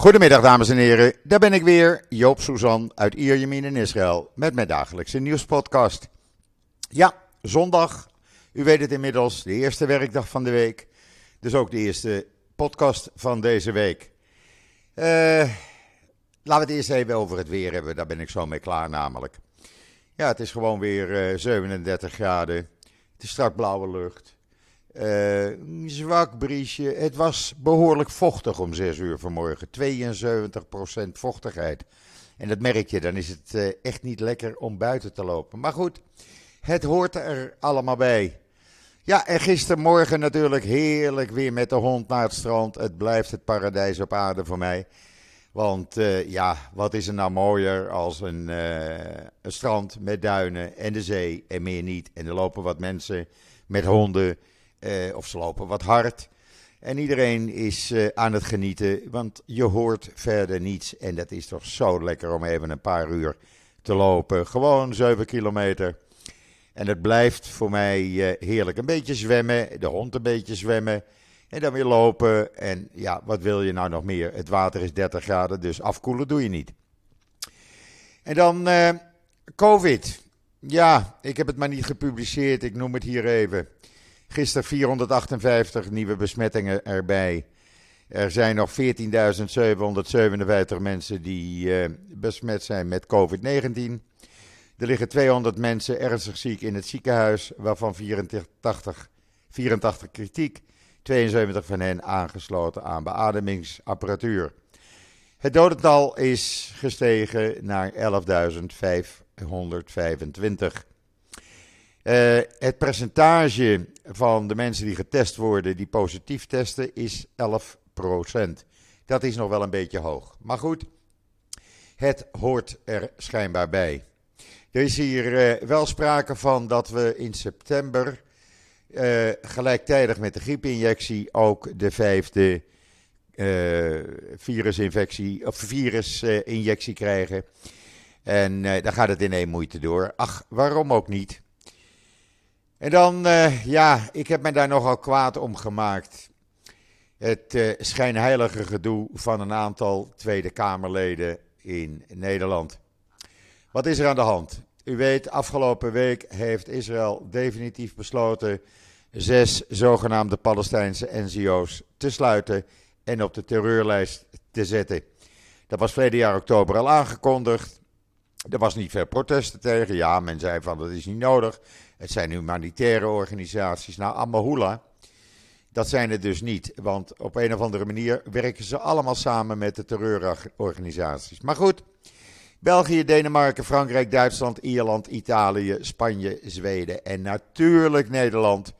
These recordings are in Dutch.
Goedemiddag dames en heren, daar ben ik weer, Joop Suzan uit Ierjemien in Israël met mijn dagelijkse nieuwspodcast. Ja, zondag, u weet het inmiddels, de eerste werkdag van de week, dus ook de eerste podcast van deze week. Uh, laten we het eerst even over het weer hebben, daar ben ik zo mee klaar namelijk. Ja, het is gewoon weer uh, 37 graden, het is strak blauwe lucht. Uh, zwak briesje. Het was behoorlijk vochtig om 6 uur vanmorgen. 72% vochtigheid. En dat merk je, dan is het uh, echt niet lekker om buiten te lopen. Maar goed, het hoort er allemaal bij. Ja, en gistermorgen natuurlijk heerlijk weer met de hond naar het strand. Het blijft het paradijs op aarde voor mij. Want uh, ja, wat is er nou mooier als een, een strand met duinen en de zee en meer niet. En er lopen wat mensen met honden uh, of ze lopen wat hard. En iedereen is uh, aan het genieten, want je hoort verder niets. En dat is toch zo lekker om even een paar uur te lopen. Gewoon 7 kilometer. En het blijft voor mij uh, heerlijk. Een beetje zwemmen, de hond een beetje zwemmen. En dan weer lopen. En ja, wat wil je nou nog meer? Het water is 30 graden, dus afkoelen doe je niet. En dan COVID. Ja, ik heb het maar niet gepubliceerd. Ik noem het hier even. Gisteren 458 nieuwe besmettingen erbij. Er zijn nog 14.757 mensen die uh, besmet zijn met COVID-19. Er liggen 200 mensen ernstig ziek in het ziekenhuis, waarvan 84, 84 kritiek, 72 van hen aangesloten aan beademingsapparatuur. Het dodental is gestegen naar 11.525. Uh, het percentage van de mensen die getest worden, die positief testen, is 11%. Dat is nog wel een beetje hoog. Maar goed, het hoort er schijnbaar bij. Er is hier uh, wel sprake van dat we in september uh, gelijktijdig met de griepinjectie ook de vijfde virusinfectie of virusinjectie krijgen. En dan gaat het in één moeite door. Ach, waarom ook niet? En dan, uh, ja, ik heb me daar nogal kwaad om gemaakt. Het uh, schijnheilige gedoe van een aantal Tweede Kamerleden in Nederland. Wat is er aan de hand? U weet, afgelopen week heeft Israël definitief besloten zes zogenaamde Palestijnse NGO's te sluiten en op de terreurlijst te zetten. Dat was verleden jaar oktober al aangekondigd. Er was niet veel protesten tegen. Ja, men zei van dat is niet nodig. Het zijn humanitaire organisaties. Nou, Amahula, dat zijn het dus niet. Want op een of andere manier werken ze allemaal samen met de terreurorganisaties. Maar goed, België, Denemarken, Frankrijk, Duitsland, Ierland, Italië, Spanje, Zweden en natuurlijk Nederland.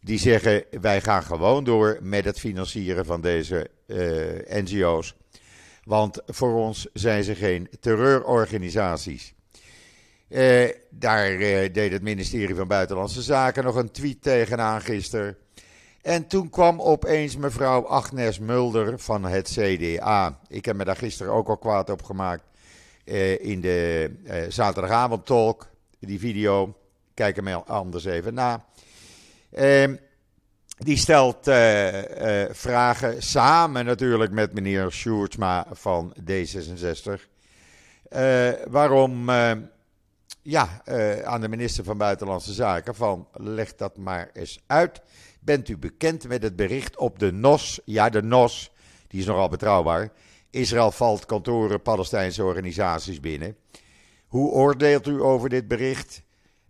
Die zeggen wij gaan gewoon door met het financieren van deze eh, NGO's. Want voor ons zijn ze geen terreurorganisaties. Uh, daar uh, deed het ministerie van Buitenlandse Zaken nog een tweet tegenaan gisteren. En toen kwam opeens mevrouw Agnes Mulder van het CDA. Ik heb me daar gisteren ook al kwaad op gemaakt uh, in de zaterdagavond talk, die video. Kijk hem anders even na. Ehm, die stelt vragen samen natuurlijk met meneer Sjoerdsma van D66. waarom ja, uh, aan de minister van Buitenlandse Zaken van leg dat maar eens uit. Bent u bekend met het bericht op de NOS? Ja, de NOS, die is nogal betrouwbaar. Israël valt kantoren Palestijnse organisaties binnen. Hoe oordeelt u over dit bericht?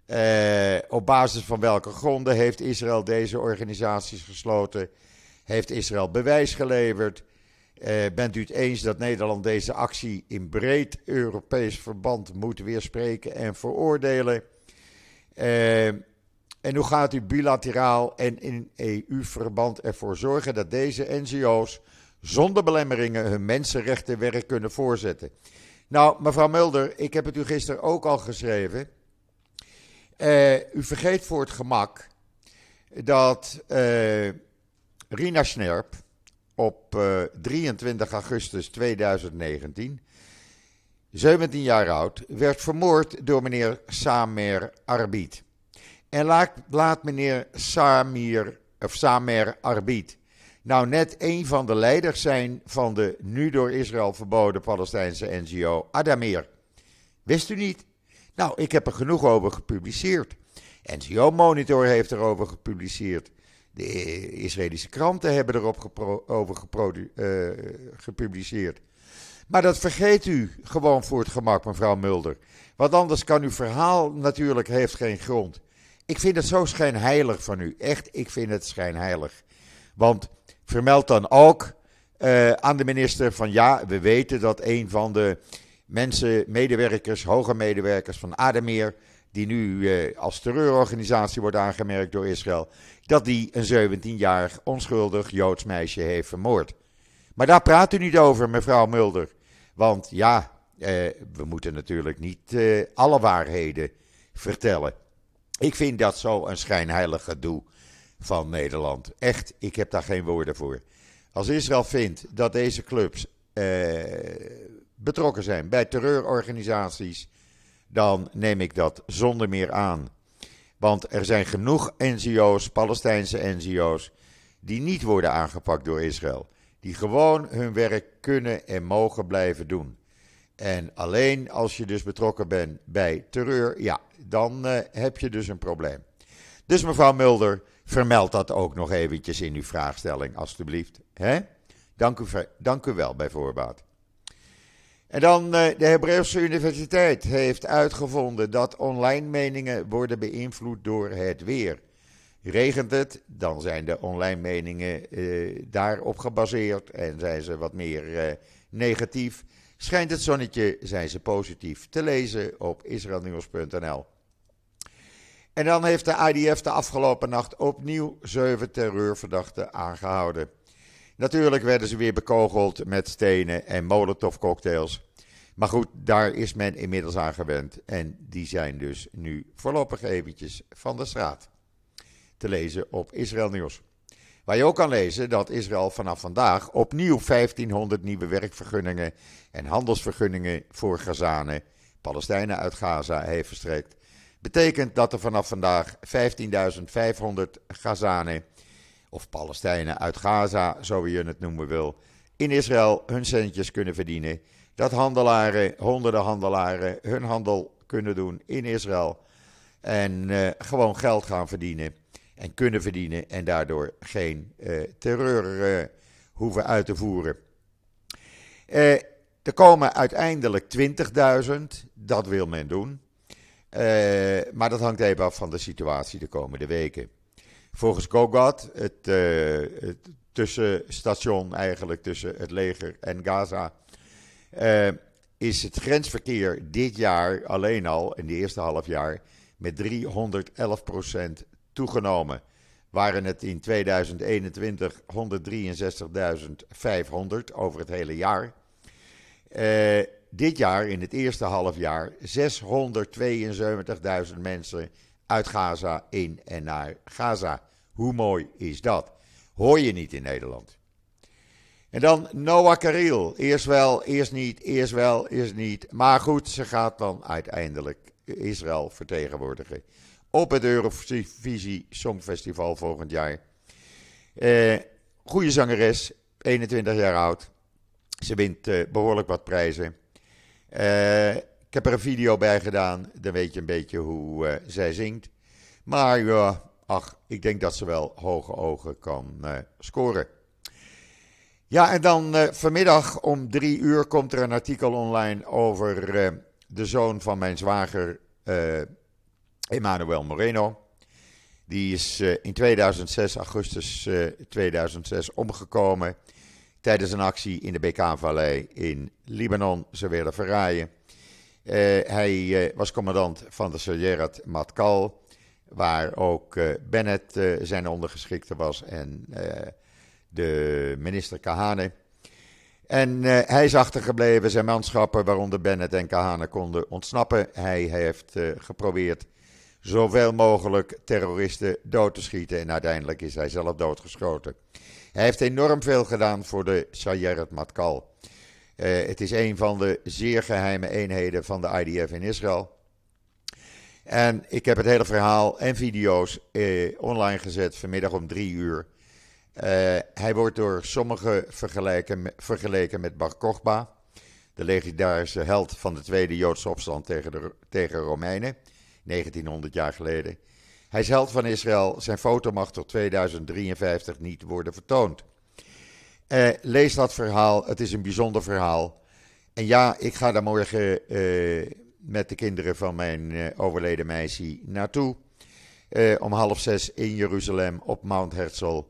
Uh, op basis van welke gronden heeft Israël deze organisaties gesloten? Heeft Israël bewijs geleverd? Uh, bent u het eens dat Nederland deze actie in breed Europees verband moet weerspreken en veroordelen? Uh, en hoe gaat u bilateraal en in EU-verband ervoor zorgen dat deze NGO's zonder belemmeringen hun mensenrechtenwerk kunnen voorzetten? Nou, mevrouw Mulder, ik heb het u gisteren ook al geschreven. Uh, u vergeet voor het gemak dat Rina Snerp op uh, eh, 23 augustus 2019, 17 jaar oud, werd vermoord door meneer Samer Arbid. En laat, laat meneer Samir, of Samer Arbid nou net een van de leiders zijn van de nu door Israël verboden Palestijnse NGO Adamir. Wist u niet? Nou, ik heb er genoeg over gepubliceerd. NGO Monitor heeft erover gepubliceerd. De Israëlische kranten hebben erover uh, gepubliceerd. Maar dat vergeet u gewoon voor het gemak, mevrouw Mulder. Want anders kan uw verhaal natuurlijk heeft geen grond. Ik vind het zo schijnheilig van u. Echt, ik vind het schijnheilig. Want vermeld dan ook uh, aan de minister van ja, we weten dat een van de mensen, medewerkers, hoge medewerkers van Ademir, die nu uh, als terreurorganisatie wordt aangemerkt door Israël, dat die een 17-jarig onschuldig Joods meisje heeft vermoord. Maar daar praat u niet over, mevrouw Mulder. Want ja, uh, we moeten natuurlijk niet uh, alle waarheden vertellen. Ik vind dat zo een schijnheilig gedoe van Nederland. Echt, ik heb daar geen woorden voor. Als Israël vindt dat deze clubs betrokken zijn bij terreurorganisaties, dan neem ik dat zonder meer aan. Want er zijn genoeg NGO's, Palestijnse NGO's, die niet worden aangepakt door Israël. Die gewoon hun werk kunnen en mogen blijven doen. En alleen als je dus betrokken bent bij terreur, ja, dan uh, heb je dus een probleem. Dus mevrouw Mulder, vermeld dat ook nog eventjes in uw vraagstelling, alstublieft. Dank, u, dank u wel bij voorbaat. En dan uh, de Hebreeuwse Universiteit heeft uitgevonden dat online meningen worden beïnvloed door het weer. Regent het, dan zijn de online meningen uh, daarop gebaseerd en zijn ze wat meer uh, negatief. Schijnt het zonnetje, zijn ze positief. Te lezen op israelnieuws.nl. En dan heeft de IDF de afgelopen nacht opnieuw zeven terreurverdachten aangehouden. Natuurlijk werden ze weer bekogeld met stenen en molotovcocktails. Maar goed, daar is men inmiddels aan gewend. En die zijn dus nu voorlopig eventjes van de straat. Te lezen op Israël Nieuws. Waar je ook kan lezen dat Israël vanaf vandaag opnieuw 1500 nieuwe werkvergunningen en handelsvergunningen voor Gazanen, Palestijnen uit Gaza, heeft verstrekt. Betekent dat er vanaf vandaag 15.500 Gazanen of Palestijnen uit Gaza, zo je het noemen wil, in Israël hun centjes kunnen verdienen. Dat handelaren, honderden handelaren, hun handel kunnen doen in Israël. En uh, gewoon geld gaan verdienen en kunnen verdienen en daardoor geen uh, terreur uh, hoeven uit te voeren. er komen uiteindelijk 20.000, dat wil men doen. maar dat hangt even af van de situatie de komende weken. Volgens Gogat, het, uh, het tussenstation eigenlijk tussen het leger en Gaza, uh, is het grensverkeer dit jaar alleen al, in de eerste half jaar, met 311% toegenomen. Waren het in 2021 163.500 over het hele jaar. Uh, dit jaar, in het eerste half jaar, 672.000 mensen uit Gaza in en naar Gaza. Hoe mooi is dat? Hoor je niet in Nederland. En dan Noah Karil. Eerst wel, eerst niet, eerst wel, eerst niet. Maar goed, ze gaat dan uiteindelijk Israël vertegenwoordigen. Op het Eurovisie Songfestival volgend jaar. Eh, goede zangeres, 21 jaar oud. Ze wint eh, behoorlijk wat prijzen. Eh, ik heb er een video bij gedaan. Dan weet je een beetje hoe uh, zij zingt. Maar ja, ach, ik denk dat ze wel hoge ogen kan uh, scoren. Ja, en dan uh, vanmiddag om drie uur komt er een artikel online over de zoon van mijn zwager Emmanuel Moreno. Die is in 2006, augustus 2006, omgekomen tijdens een actie in de Bekaa-vallei in Libanon. Ze werden verraaien. Uh, hij uh, was commandant van de Sayeret Matkal, waar ook uh, Bennett zijn ondergeschikte was en de minister Kahane. En hij is achtergebleven, zijn manschappen, waaronder Bennett en Kahane, konden ontsnappen. Hij heeft geprobeerd zoveel mogelijk terroristen dood te schieten en uiteindelijk is hij zelf doodgeschoten. Hij heeft enorm veel gedaan voor de Sayeret Matkal. Uh, het is een van de zeer geheime eenheden van de IDF in Israël. En ik heb het hele verhaal en video's uh, online gezet vanmiddag om drie uur. hij wordt door sommigen vergeleken, vergeleken met Bar Kochba, de legendarische held van de Tweede Joodse opstand tegen, de, tegen Romeinen, 1900 jaar geleden. Hij is held van Israël. Zijn foto mag tot 2053 niet worden vertoond. Uh, lees dat verhaal. Het is een bijzonder verhaal. En ja, ik ga daar morgen uh, met de kinderen van mijn uh, overleden meisje naartoe. om half zes in Jeruzalem op Mount Herzl.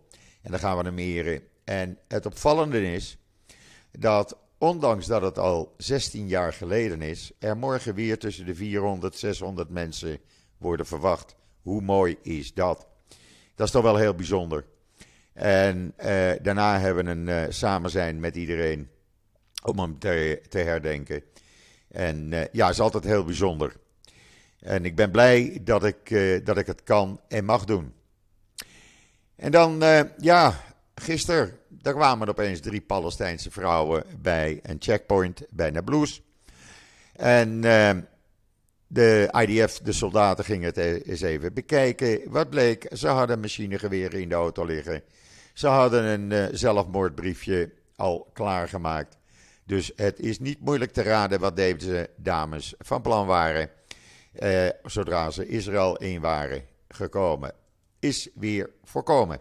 En dan gaan we hem eren. En het opvallende is dat, ondanks dat het al 16 jaar geleden is, er morgen weer tussen de 400 600 mensen worden verwacht. Hoe mooi is dat? Dat is toch wel heel bijzonder. En eh, daarna hebben we een uh, samen zijn met iedereen om hem te, te herdenken. En uh, ja, is altijd heel bijzonder. En ik ben blij dat ik, dat ik het kan en mag doen. En dan, ja, gisteren, daar kwamen er opeens drie Palestijnse vrouwen bij een checkpoint bij Nablus. En de IDF, de soldaten, gingen het e-, eens even bekijken. Wat bleek? Ze hadden machinegeweren in de auto liggen. Ze hadden een uh, zelfmoordbriefje al klaargemaakt. Dus het is niet moeilijk te raden wat deze dames van plan waren. Uh, zodra ze Israël in waren gekomen. Is weer voorkomen.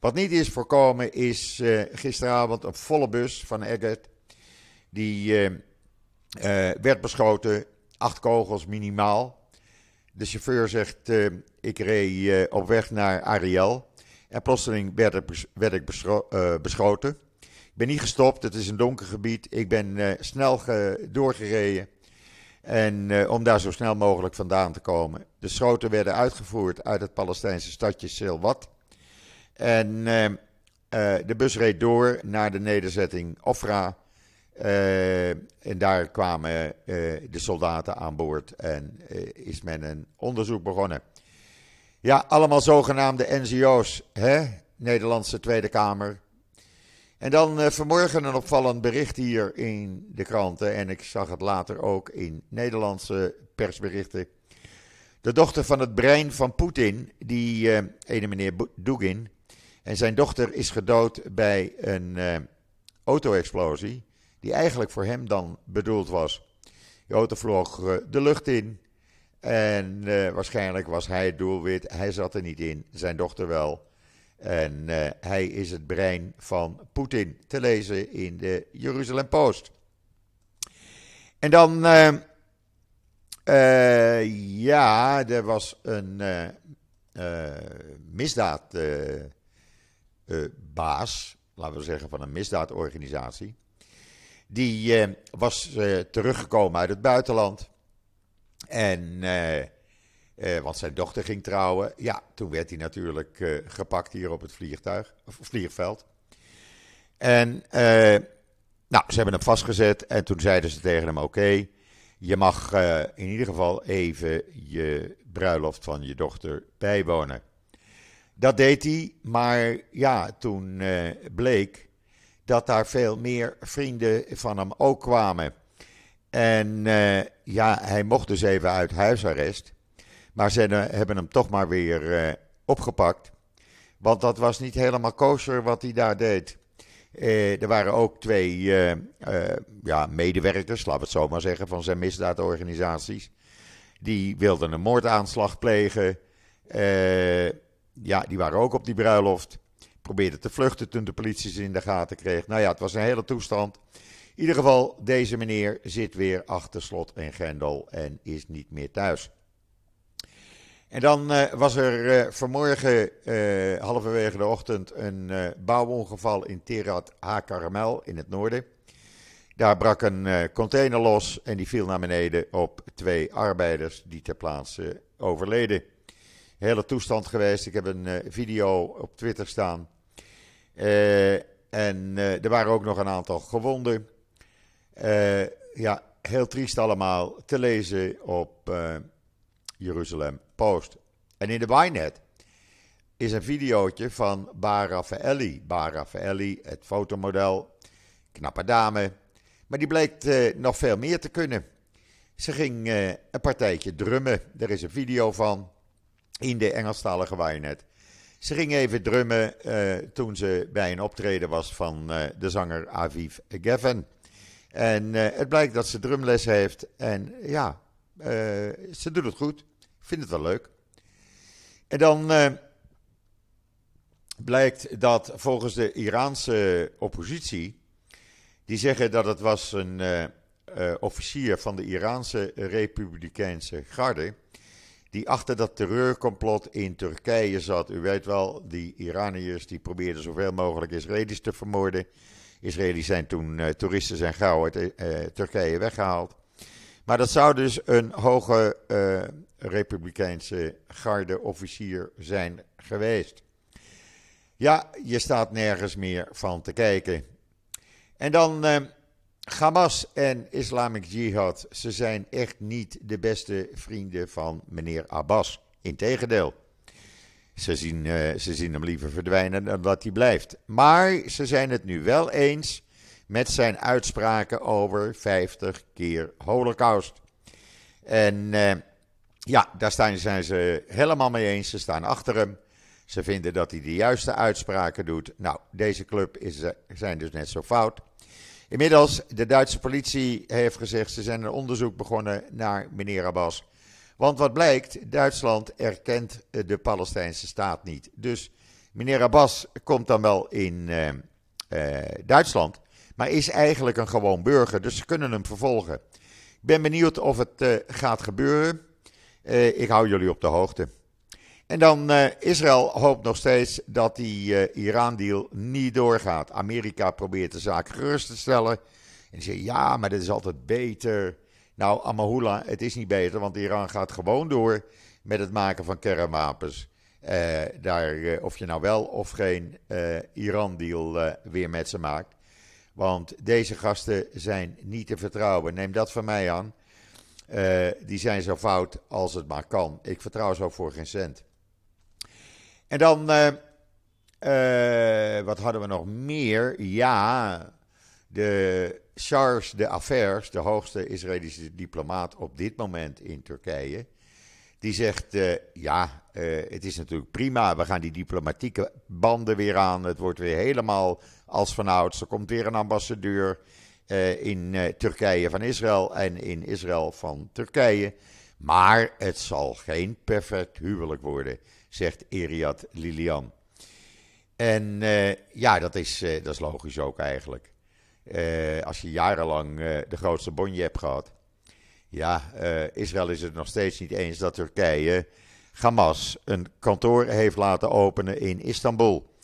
Wat niet is voorkomen is uh, gisteravond een volle bus van Eggert. Die werd beschoten acht kogels minimaal. De chauffeur zegt: uh, Ik reed uh, op weg naar Ariel. En plotseling werd ik, uh, beschoten. Ik ben niet gestopt, het is een donker gebied. Ik ben snel doorgereden. En om daar zo snel mogelijk vandaan te komen. De schoten werden uitgevoerd uit het Palestijnse stadje Silwat. En de bus reed door naar de nederzetting Ofra. Uh, en daar kwamen uh, de soldaten aan boord en uh, is men een onderzoek begonnen. Ja, allemaal zogenaamde NGO's, hè? Nederlandse Tweede Kamer. En dan vanmorgen een opvallend bericht hier in de kranten. En ik zag het later ook in Nederlandse persberichten. De dochter van het brein van Poetin, die ene meneer Dugin. En zijn dochter is gedood bij een auto-explosie die eigenlijk voor hem dan bedoeld was. De vloog eh, de lucht in en uh, waarschijnlijk was hij het doelwit. Hij zat er niet in, zijn dochter wel. En uh, hij is het brein van Poetin te lezen in de Jeruzalem Post. En dan, ja, er was een misdaadbaas, laten we zeggen van een misdaadorganisatie. Die uh, was uh, teruggekomen uit het buitenland. En, uh, want zijn dochter ging trouwen. Ja, toen werd hij natuurlijk gepakt hier op het vliegtuig, of vliegveld. En, nou, ze hebben hem vastgezet. En toen zeiden ze tegen hem: Oké, je mag in ieder geval even je bruiloft van je dochter bijwonen. Dat deed hij, maar ja, toen bleek dat daar veel meer vrienden van hem ook kwamen. En uh, ja, hij mocht dus even uit huisarrest. Maar ze hebben hem toch maar weer uh, opgepakt. Want dat was niet helemaal kosher wat hij daar deed. Uh, er waren ook twee ja, medewerkers, laten we het zo maar zeggen, van zijn misdaadorganisaties. Die wilden een moordaanslag plegen. ja, die waren ook op die bruiloft probeerde te vluchten toen de politie ze in de gaten kreeg. Nou ja, het was een hele toestand. In ieder geval, deze meneer zit weer achter slot en grendel en is niet meer thuis. En dan uh, was er uh, vanmorgen, uh, halverwege de ochtend, een bouwongeval in Terat HaKaramel in het noorden. Daar brak een container los en die viel naar beneden op twee arbeiders die ter plaatse overleden. Hele toestand geweest. Ik heb een video op Twitter staan. Uh, en uh, er waren ook nog een aantal gewonden. Uh, ja, heel triest allemaal te lezen op Jeruzalem Post. En in de Wynet is een videootje van Bar Raffaelli. Bar Raffaelli, het fotomodel, knappe dame. Maar die bleek nog veel meer te kunnen. Ze ging een partijtje drummen. Er is een video van in de Engelstalige Wynet. Ze ging even drummen toen ze bij een optreden was van de zanger Aviv Geffen. En het blijkt dat ze drumles heeft. En ja, ze doet het goed. Ik vind het wel leuk. En dan blijkt dat volgens de Iraanse oppositie, die zeggen dat het was een officier van de Iraanse Republikeinse Garde, die achter dat terreurcomplot in Turkije zat. U weet wel, die Iraniërs die probeerden zoveel mogelijk Israëli's te vermoorden. Israëli's zijn toen uh, toeristen zijn gauw uit Turkije weggehaald. Maar dat zou dus een hoge Republikeinse garde-officier zijn geweest. Ja, je staat nergens meer van te kijken. En dan Hamas en Islamic Jihad. Ze zijn echt niet de beste vrienden van meneer Abbas. Integendeel. Ze zien, uh, ze zien hem liever verdwijnen dan dat hij blijft. Maar ze zijn het nu wel eens met zijn uitspraken over 50 keer Holocaust. En uh, ja, daar staan, zijn ze helemaal mee eens. Ze staan achter hem. Ze vinden dat hij de juiste uitspraken doet. Nou, deze club is, eh, zijn dus net zo fout. Inmiddels, de Duitse politie heeft gezegd, ze zijn een onderzoek begonnen naar meneer Abbas. Want wat blijkt, Duitsland erkent eh, de Palestijnse staat niet. Dus meneer Abbas komt dan wel in uh, uh, Duitsland, maar is eigenlijk een gewoon burger, dus ze kunnen hem vervolgen. Ik ben benieuwd of het uh, gaat gebeuren. ik hou jullie op de hoogte. En dan uh, Israël hoopt nog steeds dat die uh, Iran-deal niet doorgaat. Amerika probeert de zaak gerust te stellen. En zegt ja, maar dit is altijd beter. Nou, Amahula, het is niet beter, want Iran gaat gewoon door met het maken van kernwapens. Uh, daar, of je nou wel of geen Iran-deal weer met ze maakt. Want deze gasten zijn niet te vertrouwen. Neem dat van mij aan. die zijn zo fout als het maar kan. Ik vertrouw zo voor geen cent. En dan, uh, uh, wat hadden we nog meer? Ja, de Charles de Affaires, de hoogste Israëlische diplomaat op dit moment in Turkije, die zegt: uh, Ja, het is natuurlijk prima. We gaan die diplomatieke banden weer aan. Het wordt weer helemaal als vanouds. Er komt weer een ambassadeur in Turkije van Israël en in Israël van Turkije. Maar het zal geen perfect huwelijk worden zegt Eriad Lilian. En uh, ja, dat is, uh, dat is logisch ook eigenlijk. Uh, als je jarenlang de grootste bonje hebt gehad. Ja, Israël is het nog steeds niet eens dat Turkije Hamas een kantoor heeft laten openen in Istanbul.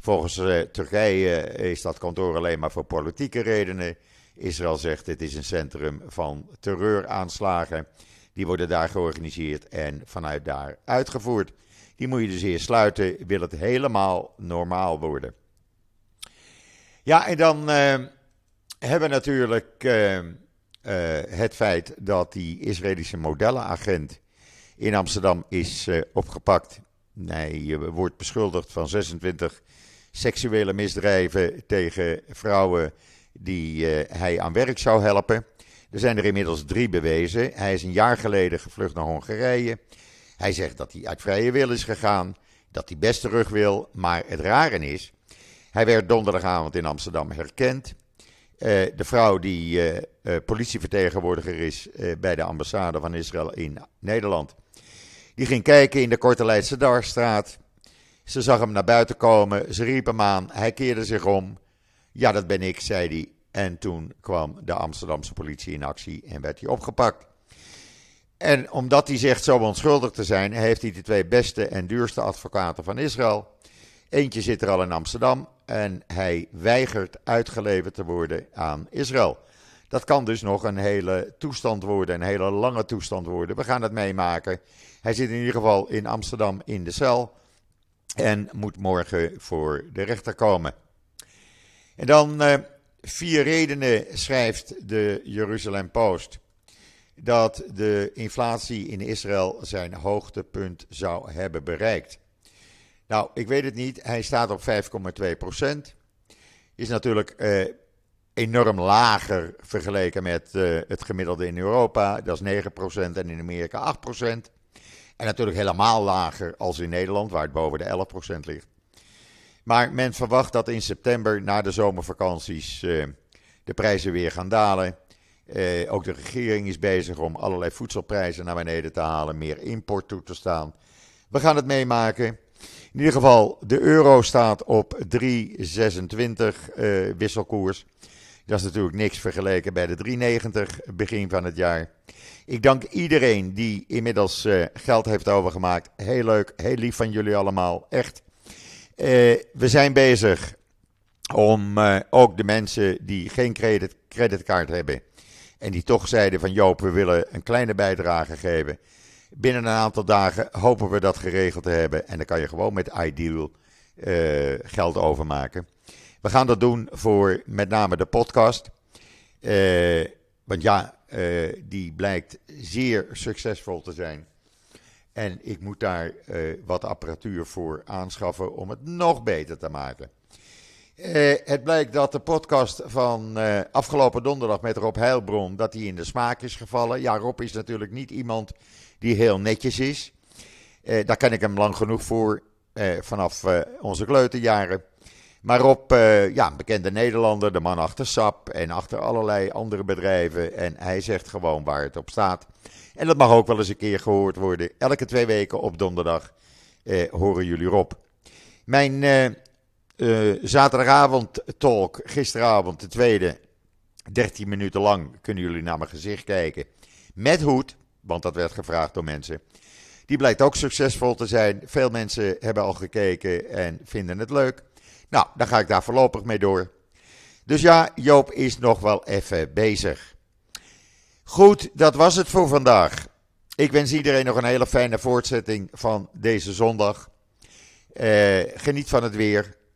Volgens Turkije is dat kantoor alleen maar voor politieke redenen. Israël zegt het is een centrum van terreuraanslagen. Die worden daar georganiseerd en vanuit daar uitgevoerd. Die moet je dus eerst sluiten, wil het helemaal normaal worden. Ja, en dan uh, hebben we natuurlijk uh, uh, het feit dat die Israëlische modellenagent in Amsterdam is opgepakt. Hij wordt beschuldigd van 26 seksuele misdrijven tegen vrouwen die hij aan werk zou helpen. Er zijn er inmiddels drie bewezen. Hij is een jaar geleden gevlucht naar Hongarije. Hij zegt dat hij uit vrije wil is gegaan, dat hij best terug wil. Maar het rare is, hij werd donderdagavond in Amsterdam herkend. Uh, de vrouw die uh, uh, politievertegenwoordiger is bij de ambassade van Israël in Nederland. Die ging kijken in de Korte Leidse Darstraat. Ze zag hem naar buiten komen. Ze riep hem aan. Hij keerde zich om. Ja, dat ben ik, zei hij. En toen kwam de Amsterdamse politie in actie en werd hij opgepakt. En omdat hij zegt zo onschuldig te zijn, heeft hij de twee beste en duurste advocaten van Israël. Eentje zit er al in Amsterdam en hij weigert uitgeleverd te worden aan Israël. Dat kan dus nog een hele toestand worden, een hele lange toestand worden. We gaan het meemaken. Hij zit in ieder geval in Amsterdam in de cel en moet morgen voor de rechter komen. En dan uh, vier redenen schrijft de Jeruzalem Post dat de inflatie in Israël zijn hoogtepunt zou hebben bereikt. Nou, ik weet het niet. Hij staat op 5,2 procent. Is natuurlijk eh, enorm lager vergeleken met eh, het gemiddelde in Europa. Dat is 9 procent en in Amerika 8 procent. En natuurlijk helemaal lager als in Nederland, waar het boven de 11% ligt. Maar men verwacht dat in september, na de zomervakanties, uh, de prijzen weer gaan dalen. Uh, ook de regering is bezig om allerlei voedselprijzen naar beneden te halen, meer import toe te staan. We gaan het meemaken. In ieder geval, de euro staat op 3,26 uh, wisselkoers. Dat is natuurlijk niks vergeleken bij de 3,90 begin van het jaar. Ik dank iedereen die inmiddels uh, geld heeft overgemaakt. Heel leuk, heel lief van jullie allemaal, echt. Uh, we zijn bezig om uh, ook de mensen die geen credit, creditcard hebben en die toch zeiden van Joop, we willen een kleine bijdrage geven. Binnen een aantal dagen hopen we dat geregeld te hebben en dan kan je gewoon met Ideal geld overmaken. We gaan dat doen voor met name de podcast. Uh, want ja, uh, die blijkt zeer succesvol te zijn. En ik moet daar uh, wat apparatuur voor aanschaffen om het nog beter te maken. Het blijkt dat de podcast van afgelopen donderdag met Rob Heilbron, dat die in de smaak is gevallen. Ja, Rob is natuurlijk niet iemand die heel netjes is. daar ken ik hem lang genoeg voor, vanaf onze kleuterjaren. Maar uh, ja, bekende Nederlander, de man achter SAP en achter allerlei andere bedrijven. En hij zegt gewoon waar het op staat. En dat mag ook wel eens een keer gehoord worden. Elke twee weken op donderdag eh, horen jullie Rob. Mijn uh, zaterdagavond talk, gisteravond de tweede, 13 minuten lang kunnen jullie naar mijn gezicht kijken. Met hoed, want dat werd gevraagd door mensen. Die blijkt ook succesvol te zijn. Veel mensen hebben al gekeken en vinden het leuk. Nou, dan ga ik daar voorlopig mee door. Dus ja, Joop is nog wel even bezig. Goed, dat was het voor vandaag. Ik wens iedereen nog een hele fijne voortzetting van deze zondag. Eh, geniet van het weer.